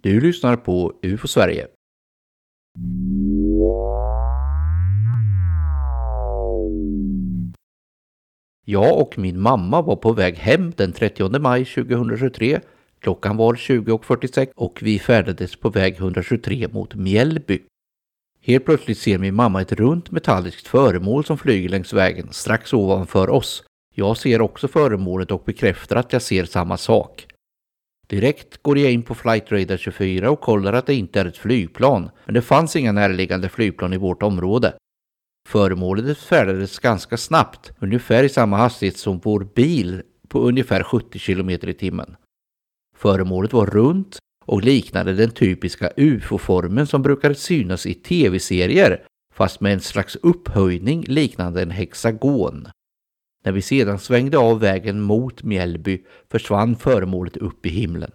Du lyssnar på UFO Sverige. Jag och min mamma var på väg hem den 30 maj 2023. Klockan var 20.46 och vi färdades på väg 123 mot Mjällby. Helt plötsligt ser min mamma ett runt metalliskt föremål som flyger längs vägen strax ovanför oss. Jag ser också föremålet och bekräftar att jag ser samma sak. Direkt går jag in på Flight Radar 24 och kollar att det inte är ett flygplan, men det fanns inga närliggande flygplan i vårt område. Föremålet färdades ganska snabbt, ungefär i samma hastighet som vår bil på ungefär 70 km i timmen. Föremålet var runt och liknade den typiska ufo-formen som brukar synas i tv-serier, fast med en slags upphöjning liknande en hexagon. När vi sedan svängde av vägen mot Mjällby försvann föremålet upp i himlen.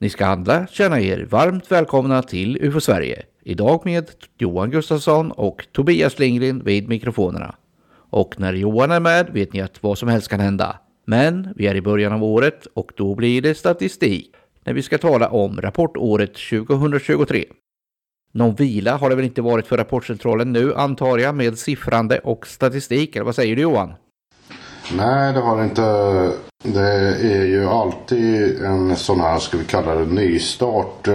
Ni ska alla känna er varmt välkomna till UFO Sverige. Idag med Johan Gustafsson och Tobias Lindgren vid mikrofonerna. Och när Johan är med vet ni att vad som helst kan hända. Men vi är i början av året och då blir det statistik när vi ska tala om rapportåret 2023. Någon vila har det väl inte varit för Rapportcentralen nu antar jag med siffrande och statistik, eller vad säger du Johan? Nej, det har det inte. Det är ju alltid en sån här, ska vi kalla det, nystart eh,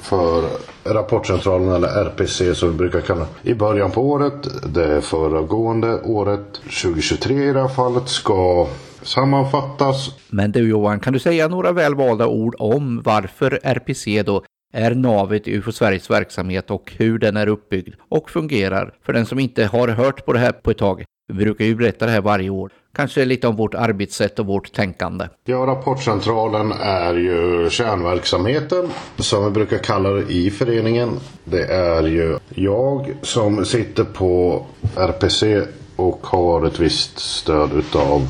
för Rapportcentralen eller RPC som vi brukar kalla i början på året. Det föregående året, 2023 i det här fallet, ska sammanfattas. Men du Johan, kan du säga några välvalda ord om varför RPC då är navet i UFO Sveriges verksamhet och hur den är uppbyggd och fungerar för den som inte har hört på det här på ett tag. Vi brukar ju berätta det här varje år. Kanske lite om vårt arbetssätt och vårt tänkande. Ja, Rapportcentralen är ju kärnverksamheten som vi brukar kalla det i föreningen. Det är ju jag som sitter på RPC och har ett visst stöd utav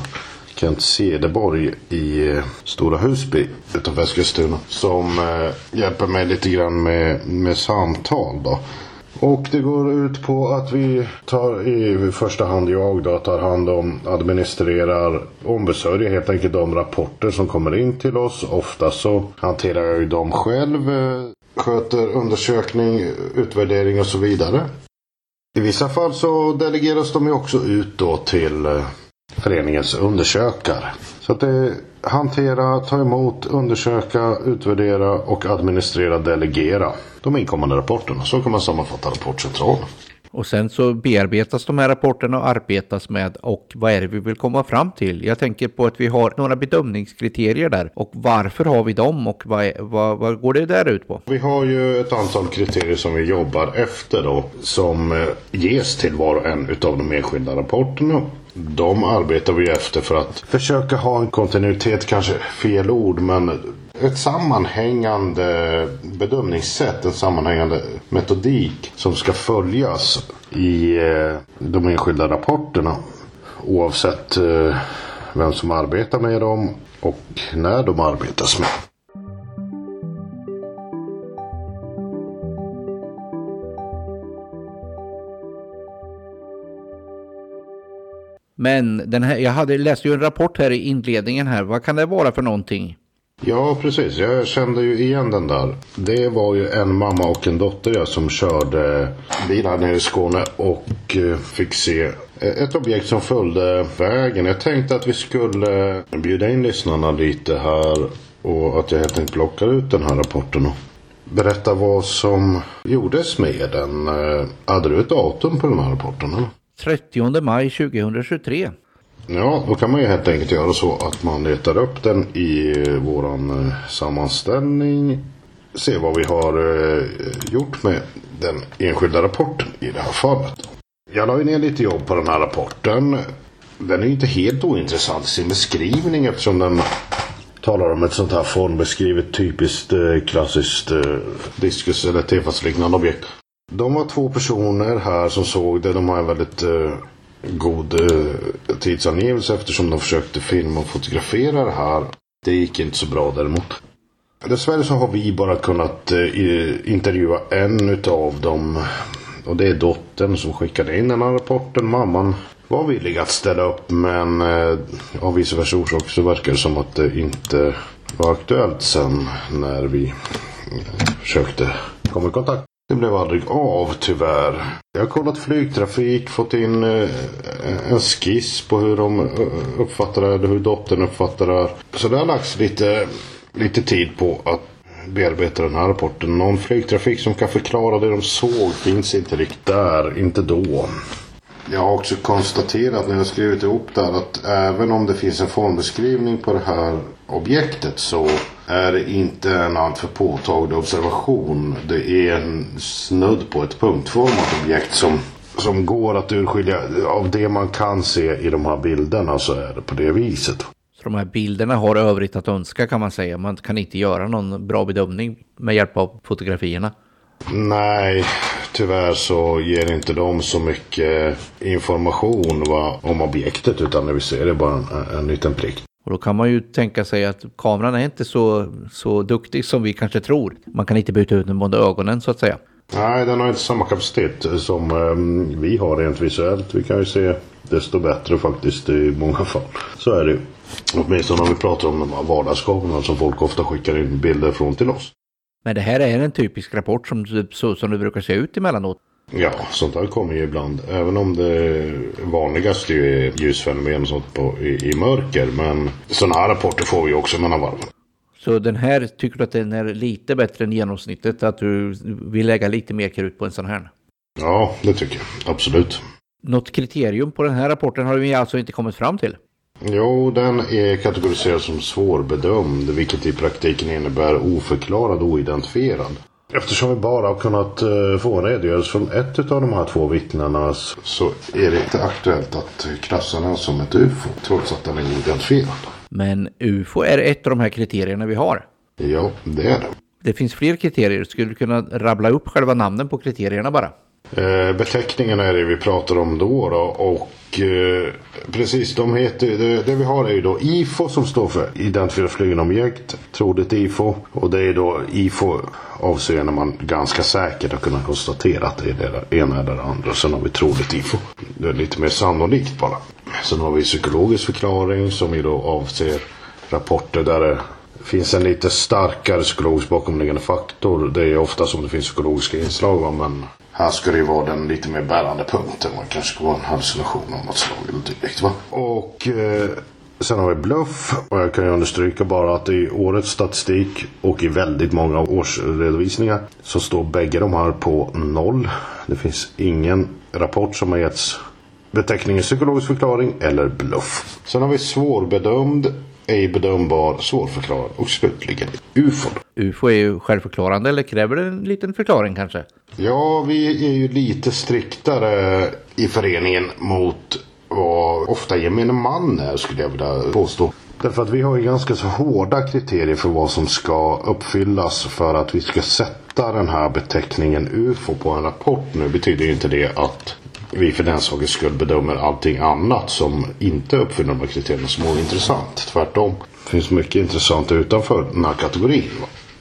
Kent Cederborg i Stora Husby utanför Eskilstuna. Som eh, hjälper mig lite grann med, med samtal då. Och det går ut på att vi tar i första hand jag då tar hand om, administrerar, ombesörjer helt enkelt de rapporter som kommer in till oss. Ofta så hanterar jag ju dem själv, eh, sköter undersökning, utvärdering och så vidare. I vissa fall så delegeras de ju också ut då till eh, föreningens undersökare. Så att det är hantera, ta emot, undersöka, utvärdera och administrera, delegera de inkommande rapporterna. Så kan man sammanfatta rapportcentralen. Och sen så bearbetas de här rapporterna och arbetas med och vad är det vi vill komma fram till? Jag tänker på att vi har några bedömningskriterier där och varför har vi dem och vad, vad, vad går det där ut på? Vi har ju ett antal kriterier som vi jobbar efter då som eh, ges till var och en utav de enskilda rapporterna. De arbetar vi efter för att försöka ha en kontinuitet, kanske fel ord, men ett sammanhängande bedömningssätt, en sammanhängande metodik som ska följas i eh, de enskilda rapporterna. Oavsett eh, vem som arbetar med dem och när de arbetas med. Men den här, jag hade läst ju en rapport här i inledningen här. Vad kan det vara för någonting? Ja, precis. Jag kände ju igen den där. Det var ju en mamma och en dotter som körde bil här nere i Skåne och eh, fick se eh, ett objekt som följde vägen. Jag tänkte att vi skulle bjuda in lyssnarna lite här och att jag helt enkelt plockar ut den här rapporten och berätta vad som gjordes med den. Eh, hade du ett datum på den här rapporten? Eller? 30 maj 2023. Ja, då kan man ju helt enkelt göra så att man letar upp den i våran eh, sammanställning. Se vad vi har eh, gjort med den enskilda rapporten i det här fallet. Jag la ju ner lite jobb på den här rapporten. Den är ju inte helt ointressant i sin beskrivning eftersom den talar om ett sånt här formbeskrivet typiskt eh, klassiskt diskus eller tefasliknande objekt. De var två personer här som såg det. De har en väldigt eh, god eh, tidsangivelse eftersom de försökte filma och fotografera det här. Det gick inte så bra däremot. Dessvärre så har vi bara kunnat eh, intervjua en utav dem. Och det är dottern som skickade in den här rapporten. Mamman var villig att ställa upp men eh, av vissa vissa orsaker så verkar det som att det inte var aktuellt sen när vi eh, försökte komma i kontakt. Det blev aldrig av tyvärr. Jag har kollat flygtrafik, fått in eh, en skiss på hur de eh, uppfattar det, eller hur dottern uppfattar det. Så det har lagts lite, lite tid på att bearbeta den här rapporten. Någon flygtrafik som kan förklara det de såg finns inte riktigt där, inte då. Jag har också konstaterat när jag skrivit ihop det här att även om det finns en formbeskrivning på det här objektet så är det inte en alltför påtaglig observation. Det är en snudd på ett punktformat objekt som, som går att urskilja. Av det man kan se i de här bilderna så är det på det viset. Så de här bilderna har övrigt att önska kan man säga. Man kan inte göra någon bra bedömning med hjälp av fotografierna. Nej, tyvärr så ger inte de så mycket information va, om objektet utan vi ser det bara en, en liten prick. Och då kan man ju tänka sig att kameran är inte så, så duktig som vi kanske tror. Man kan inte byta ut den både ögonen så att säga. Nej, den har inte samma kapacitet som um, vi har rent visuellt. Vi kan ju se desto bättre faktiskt i många fall. Så är det ju. Åtminstone om vi pratar om de här vardagskamerorna som folk ofta skickar in bilder från till oss. Men det här är en typisk rapport som, så, som det brukar se ut emellanåt. Ja, sånt där kommer ju ibland. Även om det vanligaste är ljusfenomen och sånt på, i, i mörker. Men sådana här rapporter får vi också mellan varven. Så den här, tycker du att den är lite bättre än genomsnittet? Att du vill lägga lite mer krut på en sån här? Ja, det tycker jag. Absolut. Något kriterium på den här rapporten har vi alltså inte kommit fram till? Jo, den är kategoriserad som svårbedömd, vilket i praktiken innebär oförklarad och oidentifierad. Eftersom vi bara har kunnat uh, få en redogörelse från ett av de här två vittnena så är det inte aktuellt att klassa den som ett UFO, trots att den är oidentifierad. Men UFO är ett av de här kriterierna vi har. Ja, det är det. Det finns fler kriterier. Skulle du kunna rabbla upp själva namnen på kriterierna bara? Eh, beteckningarna är det vi pratar om då, då och eh, precis de heter det, det, vi har är ju då IFO som står för identifierat flygande objekt, troligt IFO och det är då IFO avser när man ganska säkert har kunnat konstatera att det är det ena eller det andra. Sen har vi troligt IFO. Det är lite mer sannolikt bara. Sen har vi psykologisk förklaring som ju då avser rapporter där det finns en lite starkare psykologisk bakomliggande faktor. Det är ofta som det finns psykologiska inslag men här ska det ju vara den lite mer bärande punkten. Man kanske ska vara en hallucination av något slag eller direkt va. Och eh, sen har vi bluff. Och jag kan ju understryka bara att i årets statistik och i väldigt många årsredovisningar så står bägge de här på noll. Det finns ingen rapport som har getts beteckningen psykologisk förklaring eller bluff. Sen har vi svårbedömd ej bedömbar, svårförklarad och slutligen UFO. UFO är ju självförklarande eller kräver det en liten förklaring kanske? Ja, vi är ju lite striktare i föreningen mot vad ofta gemene man är skulle jag vilja påstå. Därför att vi har ju ganska så hårda kriterier för vad som ska uppfyllas för att vi ska sätta den här beteckningen UFO på en rapport. Nu betyder ju inte det att vi för den sakens skull bedömer allting annat som inte uppfyller de här kriterierna som ointressant. Tvärtom. Det finns mycket intressant utanför den här kategorin.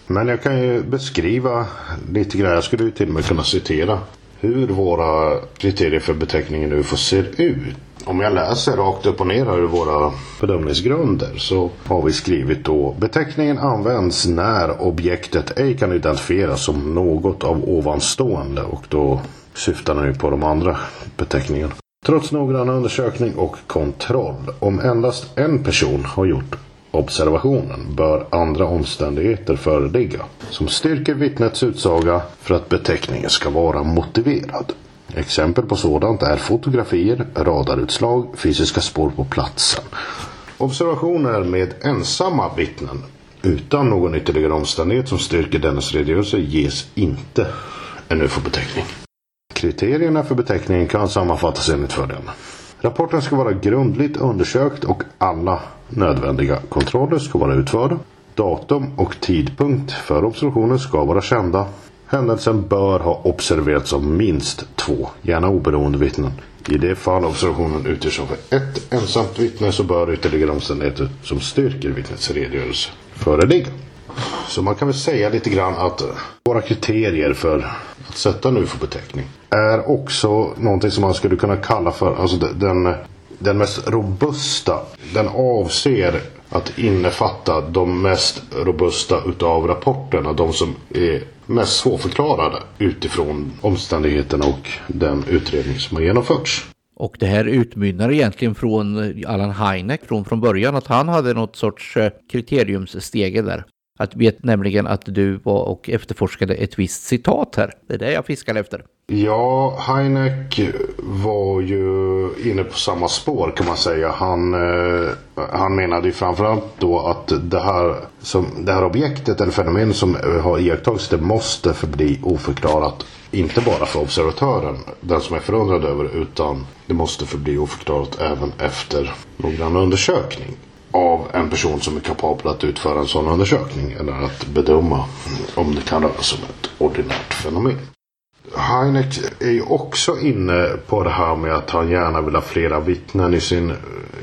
Men jag kan ju beskriva lite grann. Jag skulle ju till och med kunna citera hur våra kriterier för beteckningen UFO ser ut. Om jag läser rakt upp och ner här ur våra bedömningsgrunder så har vi skrivit då beteckningen används när objektet ej kan identifieras som något av ovanstående och då syftar nu på de andra beteckningarna. Trots noggrann undersökning och kontroll, om endast en person har gjort observationen bör andra omständigheter föreligga som styrker vittnets utsaga för att beteckningen ska vara motiverad. Exempel på sådant är fotografier, radarutslag, fysiska spår på platsen. Observationer med ensamma vittnen utan någon ytterligare omständighet som styrker dennes redogörelse ges inte en UFO-beteckning. Kriterierna för beteckningen kan sammanfattas enligt följande. Rapporten ska vara grundligt undersökt och alla nödvändiga kontroller ska vara utförda. Datum och tidpunkt för observationen ska vara kända. Händelsen bör ha observerats av minst två, gärna oberoende vittnen. I det fall observationen utgörs av ett ensamt vittne så bör ytterligare omständigheter som styrker vittnets redogörelse föreligga. så man kan väl säga lite grann att våra kriterier för att sätta en ufo-beteckning är också någonting som man skulle kunna kalla för alltså den, den mest robusta. Den avser att innefatta de mest robusta utav rapporterna. De som är mest svårförklarade utifrån omständigheterna och den utredning som har genomförts. Och det här utmynnar egentligen från Allan Heineck från, från början att han hade något sorts eh, kriteriumsstege där. Att vet nämligen att du var och efterforskade ett visst citat här. Det är det jag fiskar efter. Ja, Heineck var ju inne på samma spår kan man säga. Han, eh, han menade ju framförallt då att det här, som, det här objektet eller fenomen som har iakttagits det måste förbli oförklarat. Inte bara för observatören, den som är förundrad över utan det måste förbli oförklarat även efter noggrann undersökning av en person som är kapabel att utföra en sån undersökning eller att bedöma om det kan röra sig om ett ordinärt fenomen. Heineck är ju också inne på det här med att han gärna vill ha flera vittnen. I sin eh,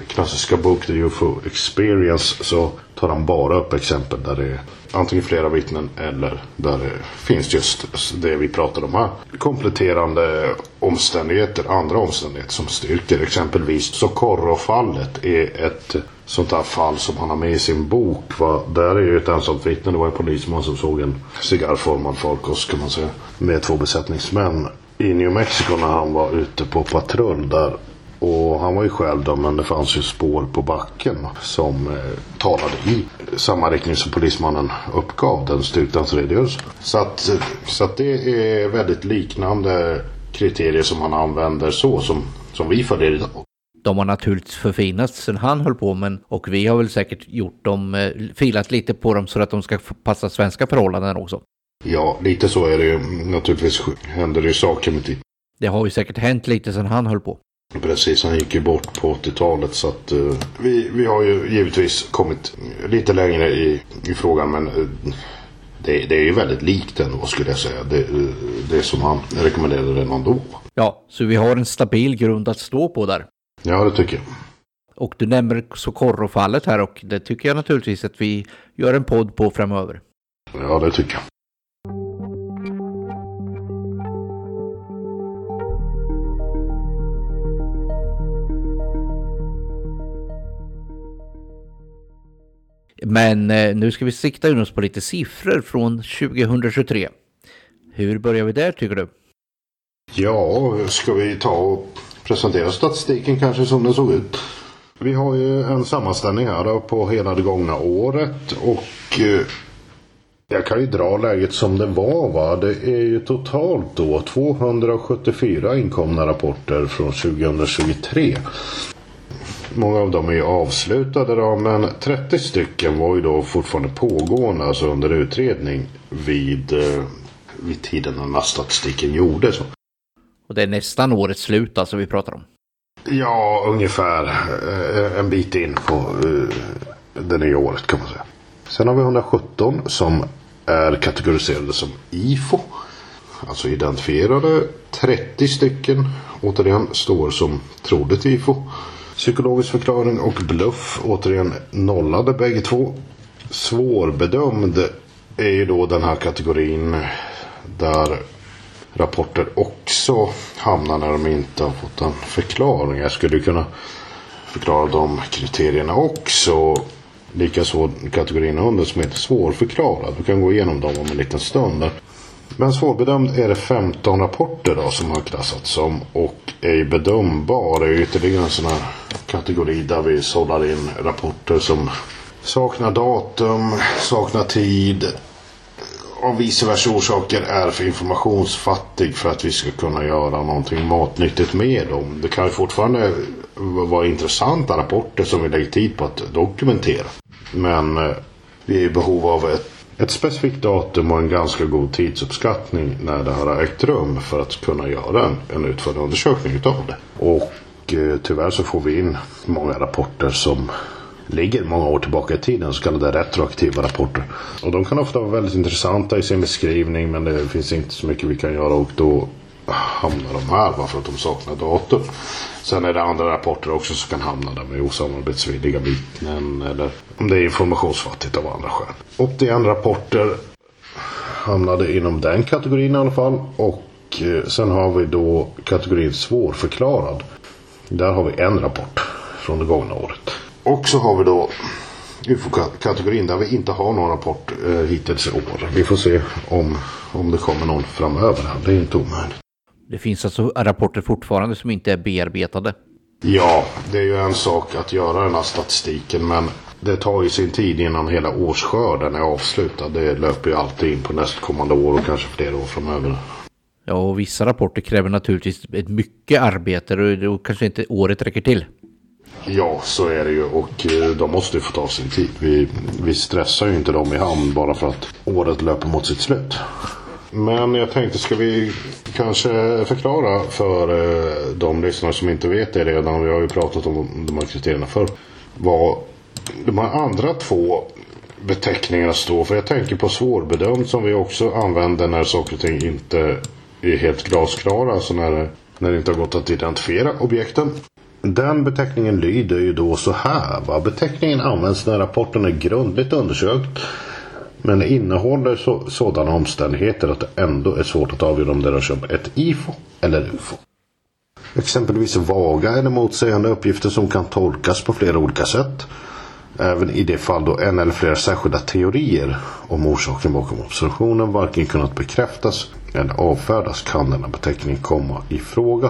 klassiska bok The UFO Experience så tar han bara upp exempel där det är antingen flera vittnen eller där det finns just det vi pratar om här. Kompletterande omständigheter, andra omständigheter som styrker. Exempelvis Socorro-fallet är ett sånt där fall som han har med i sin bok. Va? Där är ju ett ensamt vittne. Det var en polisman som såg en cigarrformad farkost kan man säga. Med två besättningsmän i New Mexico när han var ute på patrull där. Och han var ju själv då men det fanns ju spår på backen som eh, talade i samma riktning som polismannen uppgav den styrktans redogörelse. Så att, eh, så att det är väldigt liknande kriterier som han använder så som, som vi följer idag. De har naturligtvis förfinats sen han höll på men och vi har väl säkert gjort dem, eh, filat lite på dem så att de ska passa svenska förhållanden också. Ja, lite så är det ju. Naturligtvis händer det ju saker med tiden. Det har ju säkert hänt lite sen han höll på. Precis, han gick ju bort på 80-talet så att uh, vi, vi har ju givetvis kommit lite längre i, i frågan men uh, det, det, är ju väldigt likt ändå skulle jag säga. Det, det som han rekommenderade redan då. Ja, så vi har en stabil grund att stå på där. Ja, det tycker jag. Och du nämner Socorro-fallet här och det tycker jag naturligtvis att vi gör en podd på framöver. Ja, det tycker jag. Men eh, nu ska vi sikta in oss på lite siffror från 2023. Hur börjar vi där tycker du? Ja, ska vi ta och presentera statistiken kanske som den såg ut? Vi har ju en sammanställning här då på hela det gångna året och eh, jag kan ju dra läget som det var va. Det är ju totalt då 274 inkomna rapporter från 2023. Många av dem är ju avslutade då, men 30 stycken var ju då fortfarande pågående, alltså under utredning vid, eh, vid tiden när den här statistiken gjordes. Och det är nästan årets slut alltså vi pratar om? Ja, ungefär eh, en bit in på eh, det nya året kan man säga. Sen har vi 117 som är kategoriserade som IFO. Alltså identifierade. 30 stycken återigen står som troligt IFO. Psykologisk förklaring och bluff återigen nollade bägge två. Svårbedömd är ju då den här kategorin där rapporter också hamnar när de inte har fått en förklaring. Jag skulle kunna förklara de kriterierna också. Likaså kategorin under som heter svårförklarad. Vi kan gå igenom dem om en liten stund. Men svårbedömd är det 15 rapporter då som har klassats som och ej bedömbar är ytterligare en sån här kategori där vi sållar in rapporter som saknar datum, saknar tid av vice versa orsaker är för informationsfattig för att vi ska kunna göra någonting matnyttigt med dem. Det kan ju fortfarande vara intressanta rapporter som vi lägger tid på att dokumentera. Men eh, vi är i behov av ett, ett specifikt datum och en ganska god tidsuppskattning när det har ägt rum för att kunna göra en, en utförlig undersökning utav det. Och eh, tyvärr så får vi in många rapporter som ligger många år tillbaka i tiden, så kallade retroaktiva rapporter. Och de kan ofta vara väldigt intressanta i sin beskrivning men det finns inte så mycket vi kan göra och då hamnar de här bara för att de saknar datum. Sen är det andra rapporter också som kan hamna där med osamarbetsvilliga vittnen eller om det är informationsfattigt av andra skäl. 81 rapporter hamnade inom den kategorin i alla fall. Och eh, sen har vi då kategorin svårförklarad. Där har vi en rapport från det gångna året. Och så har vi då UFO-kategorin där vi inte har någon rapport eh, hittills i år. Vi får se om, om det kommer någon framöver. Det är inte omöjligt. Det finns alltså rapporter fortfarande som inte är bearbetade. Ja, det är ju en sak att göra den här statistiken men det tar ju sin tid innan hela årsskörden är avslutad. Det löper ju alltid in på nästkommande år och kanske flera år framöver. Ja, och vissa rapporter kräver naturligtvis ett mycket arbete och då kanske inte året räcker till. Ja, så är det ju och eh, de måste ju få ta sin tid. Vi, vi stressar ju inte dem i hamn bara för att året löper mot sitt slut. Men jag tänkte, ska vi kanske förklara för eh, de lyssnare som inte vet det redan. Vi har ju pratat om de här kriterierna för Vad de här andra två beteckningarna står för. Jag tänker på svårbedömd som vi också använder när saker och ting inte är helt glasklara. Alltså när, när det inte har gått att identifiera objekten. Den beteckningen lyder ju då så här. Va? Beteckningen används när rapporten är grundligt undersökt men innehåller så, sådana omständigheter att det ändå är svårt att avgöra om det rör sig om ett IFO eller UFO. Exempelvis vaga eller motsägande uppgifter som kan tolkas på flera olika sätt. Även i det fall då en eller flera särskilda teorier om orsaken bakom observationen varken kunnat bekräftas eller avfärdas kan denna beteckning komma i fråga.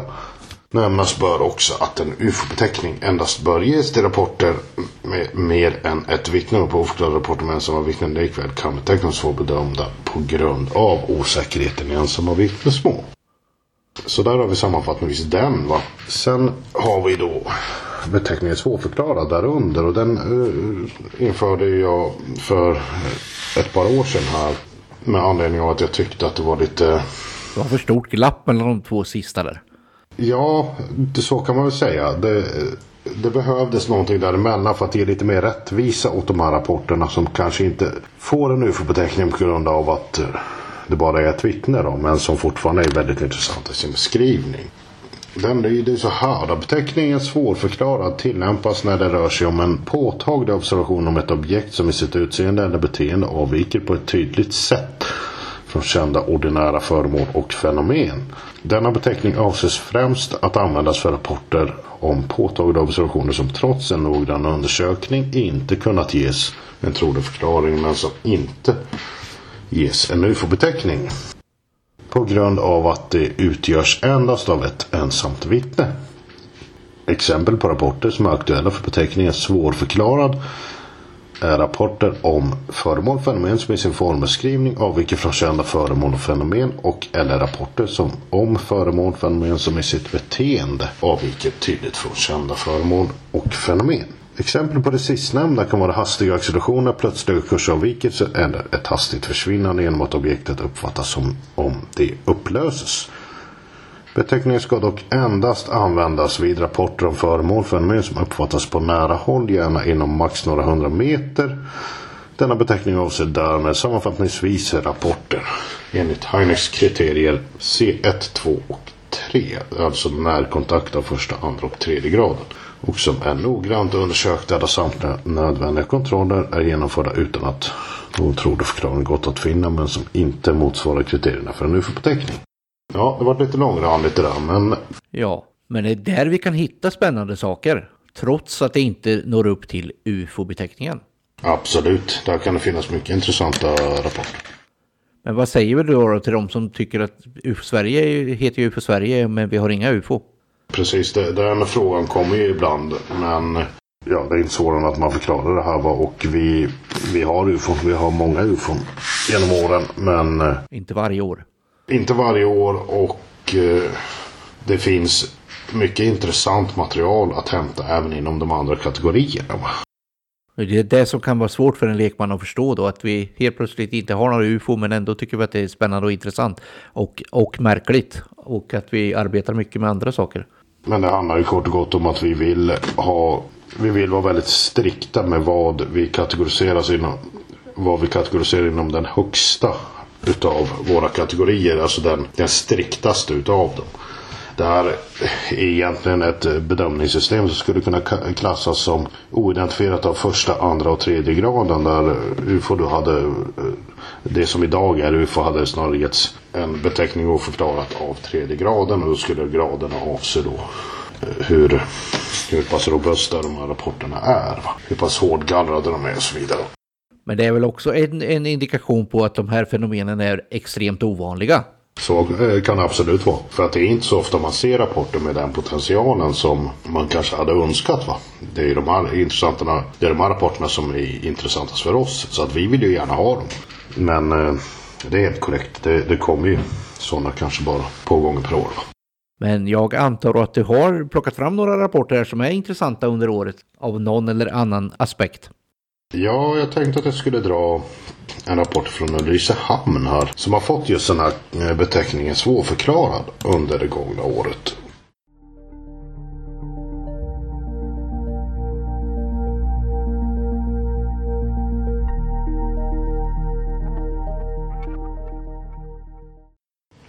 Nämnas bör också att en UFO-beteckning endast bör ges till rapporter med mer än ett vittne och på oförklarade rapporter med ensamma vittnen likväl kan betecknas svårbedömda på grund av osäkerheten i ensamma vittnesmål. Så där har vi sammanfattningsvis den va. Sen har vi då beteckningen svårförklarad därunder och den uh, införde jag för ett par år sedan här. Med anledning av att jag tyckte att det var lite... Det var för stort glapp mellan de två sista där. Ja, det, så kan man väl säga. Det, det behövdes någonting däremellan för att ge lite mer rättvisa åt de här rapporterna som kanske inte får en UFO-beteckning på grund av att det bara är ett vittne då, men som fortfarande är väldigt intressant i sin beskrivning. Den lyder så här. Beteckningen svårförklarad tillämpas när det rör sig om en påtaglig observation om ett objekt som i sitt utseende eller beteende avviker på ett tydligt sätt från kända ordinära föremål och fenomen. Denna beteckning avses främst att användas för rapporter om påtagliga observationer som trots en noggrann undersökning inte kunnat ges en trolig förklaring men som inte ges en UFO-beteckning. På grund av att det utgörs endast av ett ensamt vittne. Exempel på rapporter som är aktuella för beteckningen svårförklarad är rapporter om föremål och fenomen som i sin formbeskrivning avviker från kända föremål och fenomen och eller rapporter som om föremål och fenomen som i sitt beteende avviker tydligt från kända föremål och fenomen. Exempel på det sistnämnda kan vara hastiga accelerationer, plötsliga kursavvikelser eller ett hastigt försvinnande genom att objektet uppfattas som om det upplöses. Beteckningen ska dock endast användas vid rapporter om föremål fenomen som uppfattas på nära håll, gärna inom max några hundra meter. Denna beteckning avser därmed sammanfattningsvis rapporter enligt Heineks kriterier C1, 2 och 3. Alltså närkontakt av första, andra och tredje graden. Och som är noggrant undersökta där samtliga nödvändiga kontroller är genomförda utan att någon trolig förklaring gått att finna men som inte motsvarar kriterierna för en UFO-beteckning. Ja, det var lite långrandigt det där, men... Ja, men det är där vi kan hitta spännande saker. Trots att det inte når upp till UFO-beteckningen. Absolut, där kan det finnas mycket intressanta rapporter. Men vad säger vi då till de som tycker att UFO-Sverige heter UFO Sverige men vi har inga UFO? Precis, det, den frågan kommer ju ibland. Men ja, det är inte svårare än att man förklarar det här. Va? Och vi, vi har UFO, vi har många UFO genom åren. Men... Inte varje år. Inte varje år och eh, det finns mycket intressant material att hämta även inom de andra kategorierna. Det är det som kan vara svårt för en lekman att förstå då, att vi helt plötsligt inte har några UFO, men ändå tycker vi att det är spännande och intressant och, och märkligt. Och att vi arbetar mycket med andra saker. Men det handlar ju kort och gott om att vi vill ha Vi vill vara väldigt strikta med vad vi kategoriserar inom Vad vi kategoriserar inom den högsta utav våra kategorier. Alltså den, den striktaste utav dem. Det här är egentligen ett bedömningssystem som skulle kunna klassas som oidentifierat av första, andra och tredje graden. Där UFO då hade eh, det som idag är UFO hade snarare getts en beteckning oförklarat av tredje graden och då skulle graderna avse då eh, hur, hur pass robusta de här rapporterna är. Va? Hur pass hårdgallrade de är och så vidare. Men det är väl också en, en indikation på att de här fenomenen är extremt ovanliga. Så eh, kan det absolut vara. För att det är inte så ofta man ser rapporter med den potentialen som man kanske hade önskat. Va? Det är de här, intressanta, det är de här rapporterna som är intressantast för oss. Så att vi vill ju gärna ha dem. Men eh, det är helt korrekt. Det, det kommer ju sådana kanske bara på gånger per år. Va? Men jag antar att du har plockat fram några rapporter som är intressanta under året av någon eller annan aspekt. Ja, jag tänkte att jag skulle dra en rapport från Ulricehamn här. Som har fått just den här eh, beteckningen svårförklarad under det gångna året.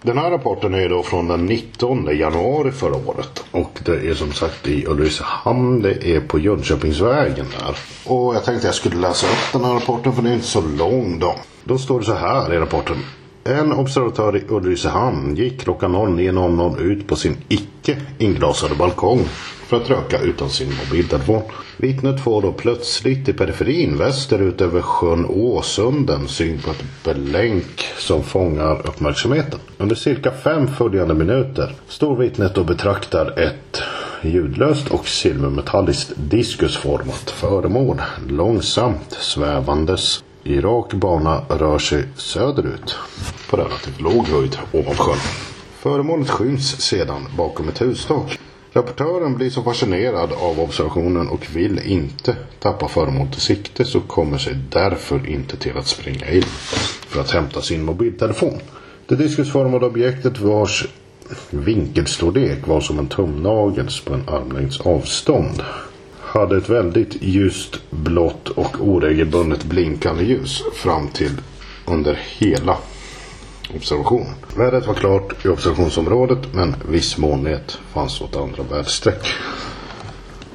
Den här rapporten är då från den 19 januari förra året. Och det är som sagt i Ulricehamn. Det är på Jönköpingsvägen där. Och jag tänkte jag skulle läsa upp den här rapporten för den är inte så lång då. Då står det så här i rapporten. En observatör i Ulricehamn gick klockan 09.00 ut på sin icke inglasade balkong för att röka utan sin mobiltelefon. Vittnet får då plötsligt i periferin västerut över sjön Åsunden syn på ett belänk som fångar uppmärksamheten. Under cirka fem följande minuter står vittnet och betraktar ett ljudlöst och silvermetalliskt diskusformat föremål långsamt svävandes i rak bana rör sig söderut på relativt låg höjd ovan sjön. Föremålet skyms sedan bakom ett hustak. Rapportören blir så fascinerad av observationen och vill inte tappa föremålet i sikte så kommer sig därför inte till att springa in för att hämta sin mobiltelefon. Det diskusformade objektet vars vinkelstorlek var som en tumnagels på en armlängds avstånd hade ett väldigt ljust blått och oregelbundet blinkande ljus fram till under hela observationen. Vädret var klart i observationsområdet men viss molnighet fanns åt andra väderstreck.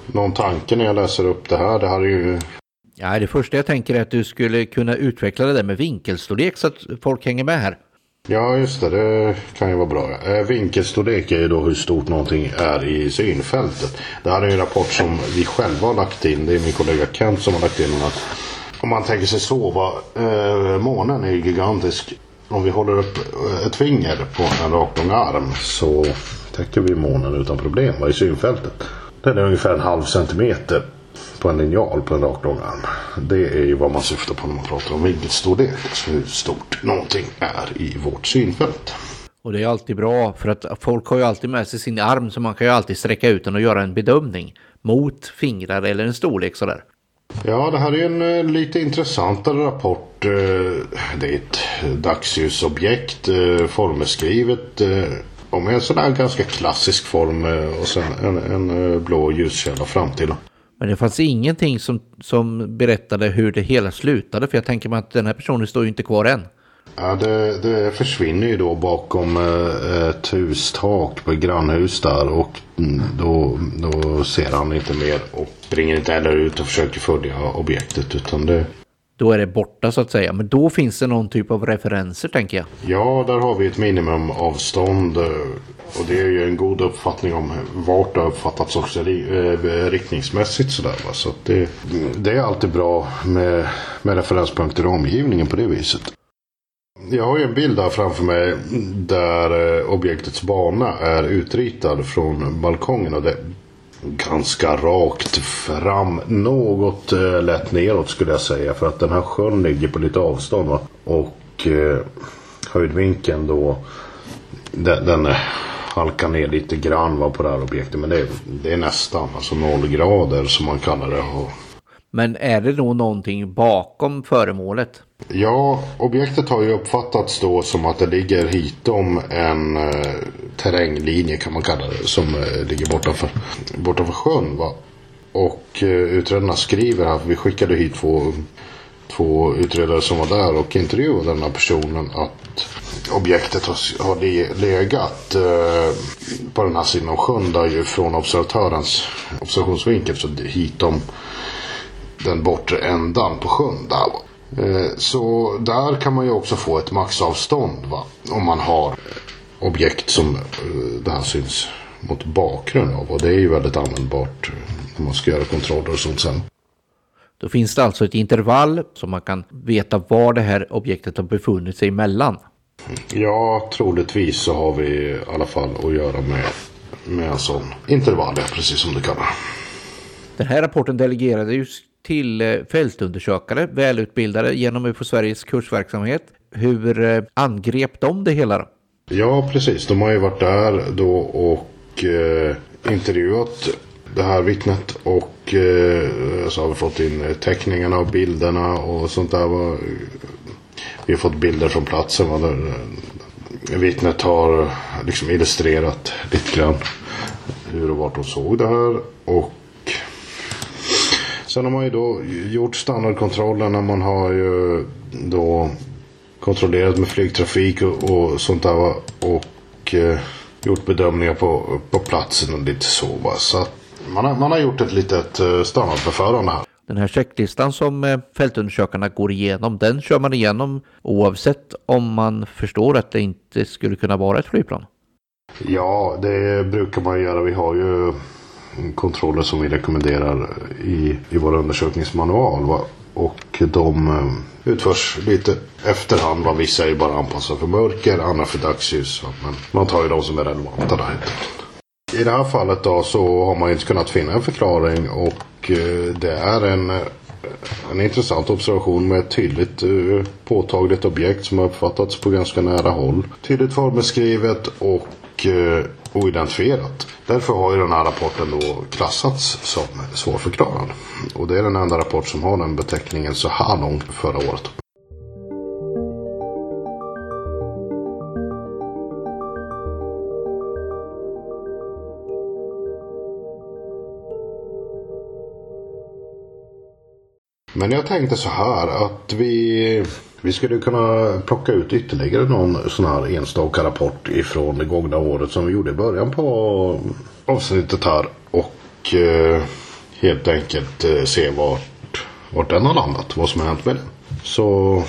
Någon tanke när jag läser upp det här? Det här är ju... Ja, det första jag tänker är att du skulle kunna utveckla det där med vinkelstorlek så att folk hänger med här. Ja, just det. Det kan ju vara bra. Eh, vinkelstorlek är ju då hur stort någonting är i synfältet. Det här är ju en rapport som vi själva har lagt in. Det är min kollega Kent som har lagt in den. Om man tänker sig sova. Eh, månen är ju gigantisk. Om vi håller upp eh, ett finger på en raklång arm så täcker vi månen utan problem i synfältet. Den är ungefär en halv centimeter på en linjal på en raklång arm. Det är ju vad man syftar på när man pratar om vinkelstorlek. Alltså hur stort någonting är i vårt synfält. Och det är alltid bra för att folk har ju alltid med sig sin arm så man kan ju alltid sträcka ut den och göra en bedömning mot fingrar eller en storlek sådär. Ja, det här är en eh, lite intressantare rapport. Eh, det är ett dagsljusobjekt, eh, formeskrivet om en sån här ganska klassisk form och sen en, en blå ljuskälla fram till. Men det fanns ingenting som, som berättade hur det hela slutade. För jag tänker mig att den här personen står ju inte kvar än. Ja, det, det försvinner ju då bakom eh, ett hustak på ett grannhus där. Och då, då ser han inte mer och springer inte heller ut och försöker följa objektet. Utan det, då är det borta så att säga. Men då finns det någon typ av referenser tänker jag. Ja, där har vi ett minimumavstånd. avstånd. och det är ju en god uppfattning om vart det har uppfattats också eh, riktningsmässigt sådär. Va? Så det, det är alltid bra med, med referenspunkter i omgivningen på det viset. Jag har ju en bild här framför mig där eh, objektets bana är utritad från balkongen. Och det, ganska rakt fram. Något eh, lätt neråt skulle jag säga. För att den här sjön ligger på lite avstånd. Va? Och eh, höjdvinkeln då. Den, den eh, halkar ner lite grann va, på det här objektet. Men det är, det är nästan alltså noll grader som man kallar det. Och men är det då någonting bakom föremålet? Ja, objektet har ju uppfattats då som att det ligger hitom en eh, terränglinje kan man kalla det. Som eh, ligger bortanför, bortanför sjön. Va? Och eh, utredarna skriver att vi skickade hit två två utredare som var där och intervjuade den här personen att objektet har, har legat eh, på den här sidan av sjön där ju från observatörens observationsvinkel så hitom den bortre ändan på sjön där. Eh, så där kan man ju också få ett maxavstånd va? om man har objekt som eh, det här syns mot bakgrund av. Och det är ju väldigt användbart när man ska göra kontroller och sånt sen. Då finns det alltså ett intervall så man kan veta var det här objektet har befunnit sig emellan. Ja, troligtvis så har vi i alla fall att göra med, med en sån intervall, precis som du kallar Den här rapporten delegerade ju till eh, fältundersökare, välutbildade genom UFO Sveriges kursverksamhet. Hur eh, angrep de det hela då? Ja, precis. De har ju varit där då och eh, intervjuat det här vittnet och eh, så har vi fått in eh, teckningarna och bilderna och sånt där. Vi har fått bilder från platsen. Va, där vittnet har liksom illustrerat lite grann hur och vart de såg det här. Och sen har man ju då gjort standardkontrollerna. Man har ju då kontrollerat med flygtrafik och, och sånt där. Och eh, gjort bedömningar på, på platsen och lite så. Va? Så man har, man har gjort ett litet eh, standardförfarande här. Den här checklistan som eh, fältundersökarna går igenom, den kör man igenom oavsett om man förstår att det inte skulle kunna vara ett flygplan? Ja, det brukar man göra. Vi har ju kontroller som vi rekommenderar i, i vår undersökningsmanual. Va? Och de eh, utförs lite efterhand. Va? Vissa är bara anpassade för mörker, andra för dagsljus. Va? Men man tar ju de som är relevanta där helt enkelt. I det här fallet då så har man inte kunnat finna en förklaring och eh, det är en, eh, en intressant observation med ett tydligt påtagligt objekt som har uppfattats på ganska nära håll. Tydligt formbeskrivet och oidentifierat. Därför har ju den här rapporten då klassats som svårförklarad. Och det är den enda rapport som har den beteckningen så här långt förra året. Men jag tänkte så här att vi, vi skulle kunna plocka ut ytterligare någon sån här enstaka rapport ifrån det gångna året som vi gjorde i början på avsnittet här. Och eh, helt enkelt eh, se vart, vart den har landat. Vad som har hänt med den. Så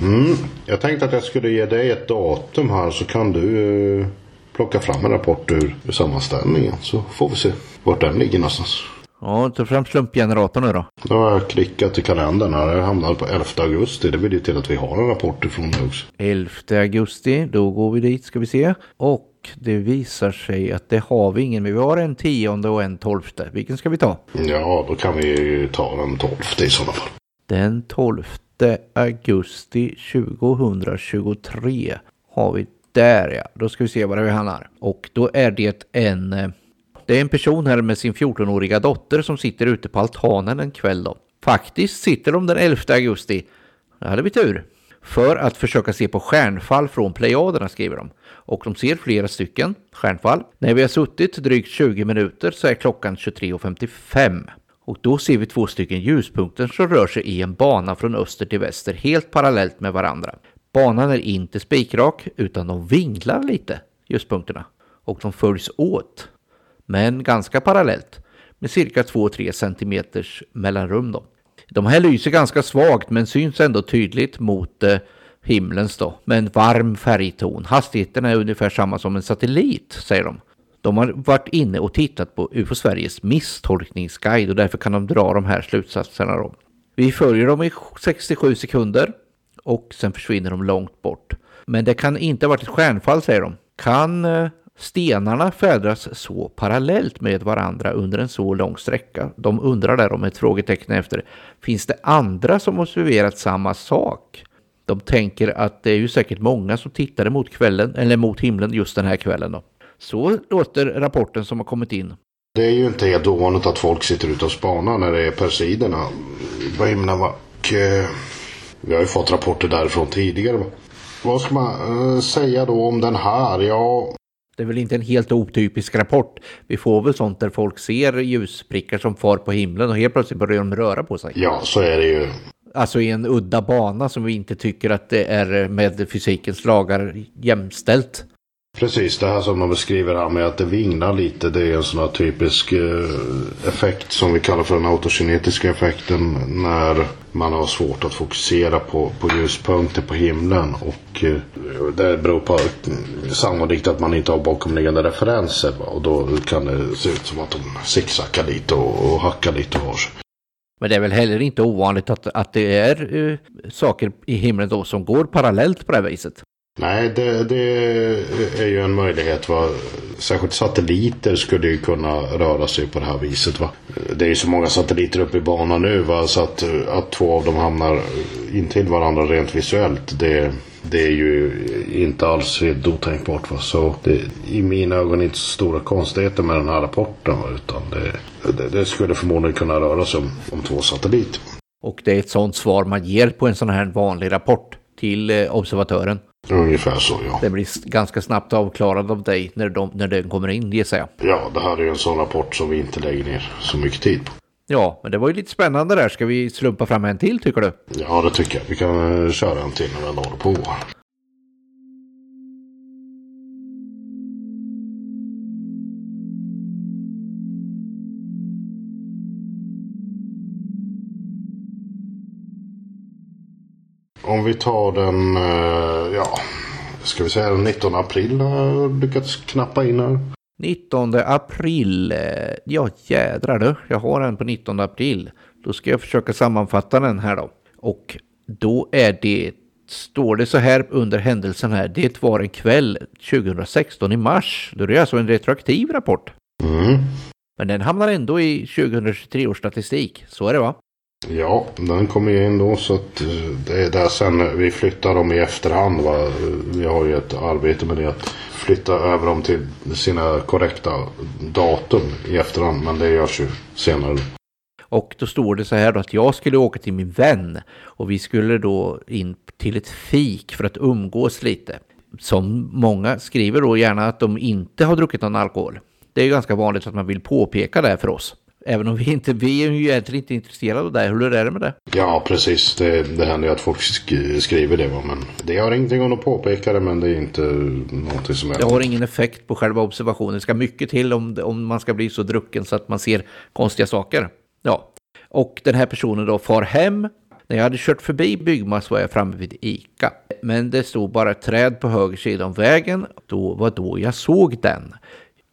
mm, jag tänkte att jag skulle ge dig ett datum här så kan du eh, plocka fram en rapport ur, ur sammanställningen. Så får vi se vart den ligger någonstans. Ja, ta fram slumpgeneratorn nu då. Då har jag klickat i kalendern här. Jag hamnar på 11 augusti. Det blir ju till att vi har en rapport ifrån det också. 11 augusti, då går vi dit ska vi se. Och det visar sig att det har vi ingen. Men vi har en tionde och en tolfte. Vilken ska vi ta? Ja, då kan vi ta den tolfte i sådana fall. Den 12 augusti 2023 har vi där ja. Då ska vi se var vi hamnar. Och då är det en eh, det är en person här med sin 14-åriga dotter som sitter ute på altanen en kväll då. Faktiskt sitter de den 11 augusti. Det hade vi tur. För att försöka se på stjärnfall från Plejaderna skriver de. Och de ser flera stycken stjärnfall. När vi har suttit drygt 20 minuter så är klockan 23.55. Och då ser vi två stycken ljuspunkter som rör sig i en bana från öster till väster helt parallellt med varandra. Banan är inte spikrak utan de vinglar lite, ljuspunkterna. Och de följs åt men ganska parallellt med cirka 2-3 cm mellanrum. Då. De här lyser ganska svagt men syns ändå tydligt mot eh, himlens då med en varm färgton. Hastigheten är ungefär samma som en satellit säger de. De har varit inne och tittat på UFO Sveriges misstolkningsguide och därför kan de dra de här slutsatserna. Då. Vi följer dem i 67 sekunder och sen försvinner de långt bort. Men det kan inte ha varit ett stjärnfall säger de. Kan eh, Stenarna färdas så parallellt med varandra under en så lång sträcka. De undrar där om ett frågetecken efter. Finns det andra som observerat samma sak? De tänker att det är ju säkert många som tittade mot kvällen eller mot himlen just den här kvällen. Då. Så låter rapporten som har kommit in. Det är ju inte helt ovanligt att folk sitter ute och spanar när det är persiderna på himlen. Och, eh, vi har ju fått rapporter därifrån tidigare. Vad ska man eh, säga då om den här? Ja, det är väl inte en helt otypisk rapport. Vi får väl sånt där folk ser ljusprickar som far på himlen och helt plötsligt börjar de röra på sig. Ja, så är det ju. Alltså i en udda bana som vi inte tycker att det är med fysikens lagar jämställt. Precis, det här som de beskriver här med att det vinglar lite. Det är en sån här typisk eh, effekt som vi kallar för den autokinetiska effekten. När man har svårt att fokusera på, på ljuspunkter på himlen. Och eh, det beror på mm, sannolikt att man inte har bakomliggande referenser. Va? Och då kan det se ut som att de zigzaggar lite och, och hackar lite var sig. Men det är väl heller inte ovanligt att, att det är uh, saker i himlen då som går parallellt på det här viset. Nej, det, det, är ju en möjlighet. Va? Särskilt satelliter skulle ju kunna röra sig på det här viset. Va? Det är ju så många satelliter uppe i banan nu va? så att, att två av dem hamnar intill varandra rent visuellt. Det, det är ju inte alls helt otänkbart. Va? Så det, i mina ögon inte så stora konstigheter med den här rapporten. Va? Utan det, det, det, skulle förmodligen kunna röra sig om, om två satelliter. Och det är ett sådant svar man ger på en sån här vanlig rapport till eh, observatören. Ungefär så ja. Det blir ganska snabbt avklarad av dig när, de, när den kommer in gissar jag. Ja, det här är ju en sån rapport som vi inte lägger ner så mycket tid på. Ja, men det var ju lite spännande där. Ska vi slumpa fram en till tycker du? Ja, det tycker jag. Vi kan eh, köra en till när vi ändå håller på. Om vi tar den, eh, ja, ska vi säga den 19 april har jag lyckats knappa in här. 19 april, eh, ja jädrar du, jag har en på 19 april. Då ska jag försöka sammanfatta den här då. Och då är det, står det så här under händelsen här, det var en kväll 2016 i mars. Då är det alltså en retroaktiv rapport. Mm. Men den hamnar ändå i 2023 års statistik, så är det va? Ja, den kommer ju in då så att eh, det är där sen vi flyttar dem i efterhand. Va? Vi har ju ett arbete med det att flytta över dem till sina korrekta datum i efterhand. Men det görs ju senare. Och då står det så här då att jag skulle åka till min vän och vi skulle då in till ett fik för att umgås lite. Som många skriver då gärna att de inte har druckit någon alkohol. Det är ju ganska vanligt att man vill påpeka det för oss. Även om vi inte, vi är ju egentligen inte intresserade av det. Hur är det med det? Ja, precis. Det, det händer ju att folk skriver det. Men det har ingenting om att påpeka det, men det är inte någonting som är... Det har ingen effekt på själva observationen. Det ska mycket till om, om man ska bli så drucken så att man ser konstiga saker. Ja, och den här personen då far hem. När jag hade kört förbi Byggmass var jag framme vid ICA. Men det stod bara ett träd på höger sida om vägen. Då var då jag såg den.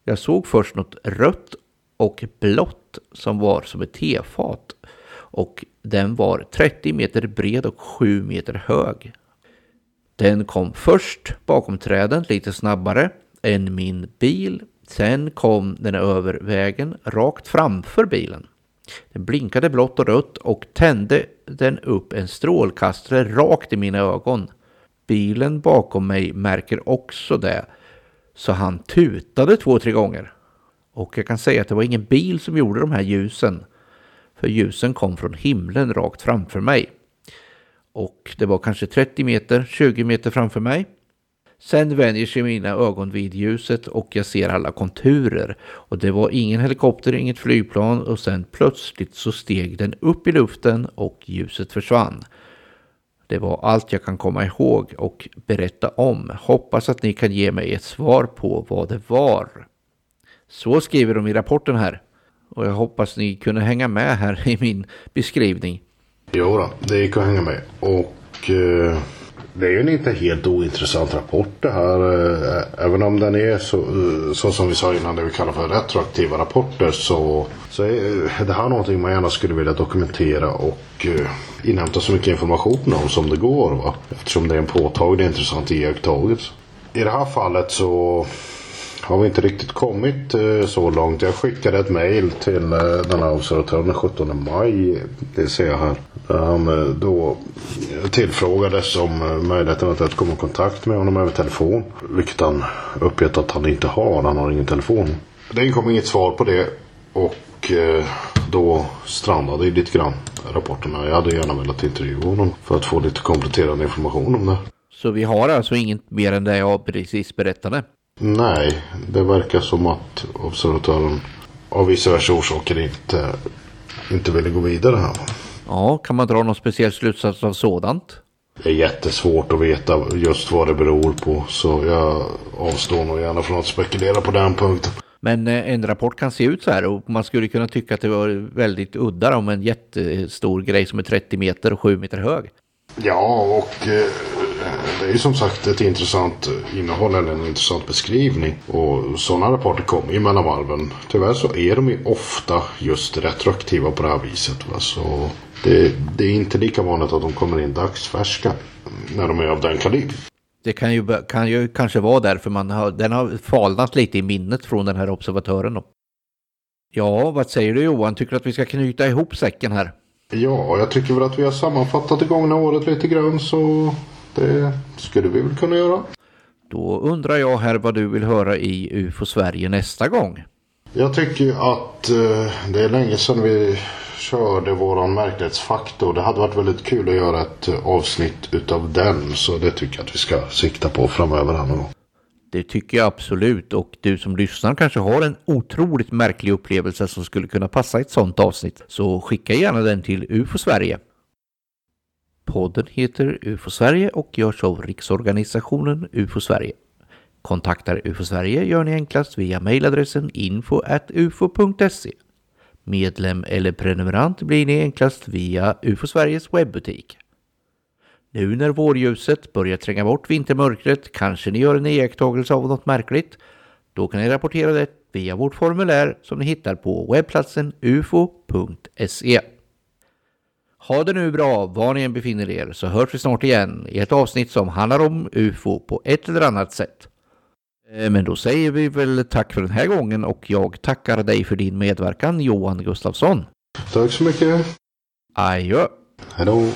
Jag såg först något rött och blått som var som ett tefat. Och den var 30 meter bred och 7 meter hög. Den kom först bakom träden lite snabbare än min bil. Sen kom den över vägen rakt framför bilen. Den blinkade blått och rött och tände den upp en strålkastare rakt i mina ögon. Bilen bakom mig märker också det, så han tutade två, tre gånger. Och jag kan säga att det var ingen bil som gjorde de här ljusen. För ljusen kom från himlen rakt framför mig. Och det var kanske 30 meter, 20 meter framför mig. Sen vänjer sig mina ögon vid ljuset och jag ser alla konturer. Och det var ingen helikopter, inget flygplan och sen plötsligt så steg den upp i luften och ljuset försvann. Det var allt jag kan komma ihåg och berätta om. Hoppas att ni kan ge mig ett svar på vad det var. Så skriver de i rapporten här. Och jag hoppas ni kunde hänga med här i min beskrivning. Jo då, det gick att hänga med. Och eh, det är ju en inte helt ointressant rapport det här. Eh, även om den är så, eh, så som vi sa innan det vi kallar för retroaktiva rapporter så, så är eh, det här någonting man gärna skulle vilja dokumentera och eh, inhämta så mycket information om som det går. Va? Eftersom det är en påtaglig intressant iakttagelse. I det här fallet så har vi inte riktigt kommit eh, så långt. Jag skickade ett mail till eh, den här observatören den 17 maj. Det ser jag här. Där han eh, då tillfrågades om eh, möjligheten att komma i kontakt med honom över telefon. Vilket han uppgett att han inte har. Han har ingen telefon. Det kom inget svar på det. Och eh, då strandade ju lite grann rapporterna. Jag hade gärna velat intervjua honom för att få lite kompletterande information om det. Så vi har alltså inget mer än det jag precis berättade? Nej, det verkar som att observatören av vissa orsaker inte, inte ville gå vidare här. Ja, kan man dra någon speciell slutsats av sådant? Det är jättesvårt att veta just vad det beror på. Så jag avstår nog gärna från att spekulera på den punkten. Men eh, en rapport kan se ut så här och man skulle kunna tycka att det var väldigt udda om en jättestor grej som är 30 meter och 7 meter hög. Ja, och eh, det är ju som sagt ett intressant innehåll eller en intressant beskrivning. Och sådana rapporter kommer ju mellan varven. Tyvärr så är de ju ofta just retroaktiva på det här viset. Va? Så det, det är inte lika vanligt att de kommer in dagsfärska när de är av den kaliber. Det kan ju, kan ju kanske vara därför man har, den har falnat lite i minnet från den här observatören. Då. Ja, vad säger du Johan? Tycker du att vi ska knyta ihop säcken här? Ja, jag tycker väl att vi har sammanfattat det gångna året lite grann så det skulle vi väl kunna göra. Då undrar jag här vad du vill höra i UFO Sverige nästa gång. Jag tycker att eh, det är länge sedan vi körde våran märklighetsfaktor. Det hade varit väldigt kul att göra ett avsnitt utav den. Så det tycker jag att vi ska sikta på framöver här nu. Det tycker jag absolut och du som lyssnar kanske har en otroligt märklig upplevelse som skulle kunna passa i ett sådant avsnitt. Så skicka gärna den till UFO Sverige. Podden heter UFO Sverige och görs av Riksorganisationen UFO Sverige. Kontaktar UFO Sverige gör ni enklast via mejladressen info.ufo.se. Medlem eller prenumerant blir ni enklast via UFO Sveriges webbutik. Nu när vårljuset börjar tränga bort vintermörkret kanske ni gör en iakttagelse av något märkligt. Då kan ni rapportera det via vårt formulär som ni hittar på webbplatsen ufo.se. Ha det nu bra var ni än befinner er så hörs vi snart igen i ett avsnitt som handlar om UFO på ett eller annat sätt. Eh, men då säger vi väl tack för den här gången och jag tackar dig för din medverkan Johan Gustafsson. Tack så mycket. Adjö. Hej då.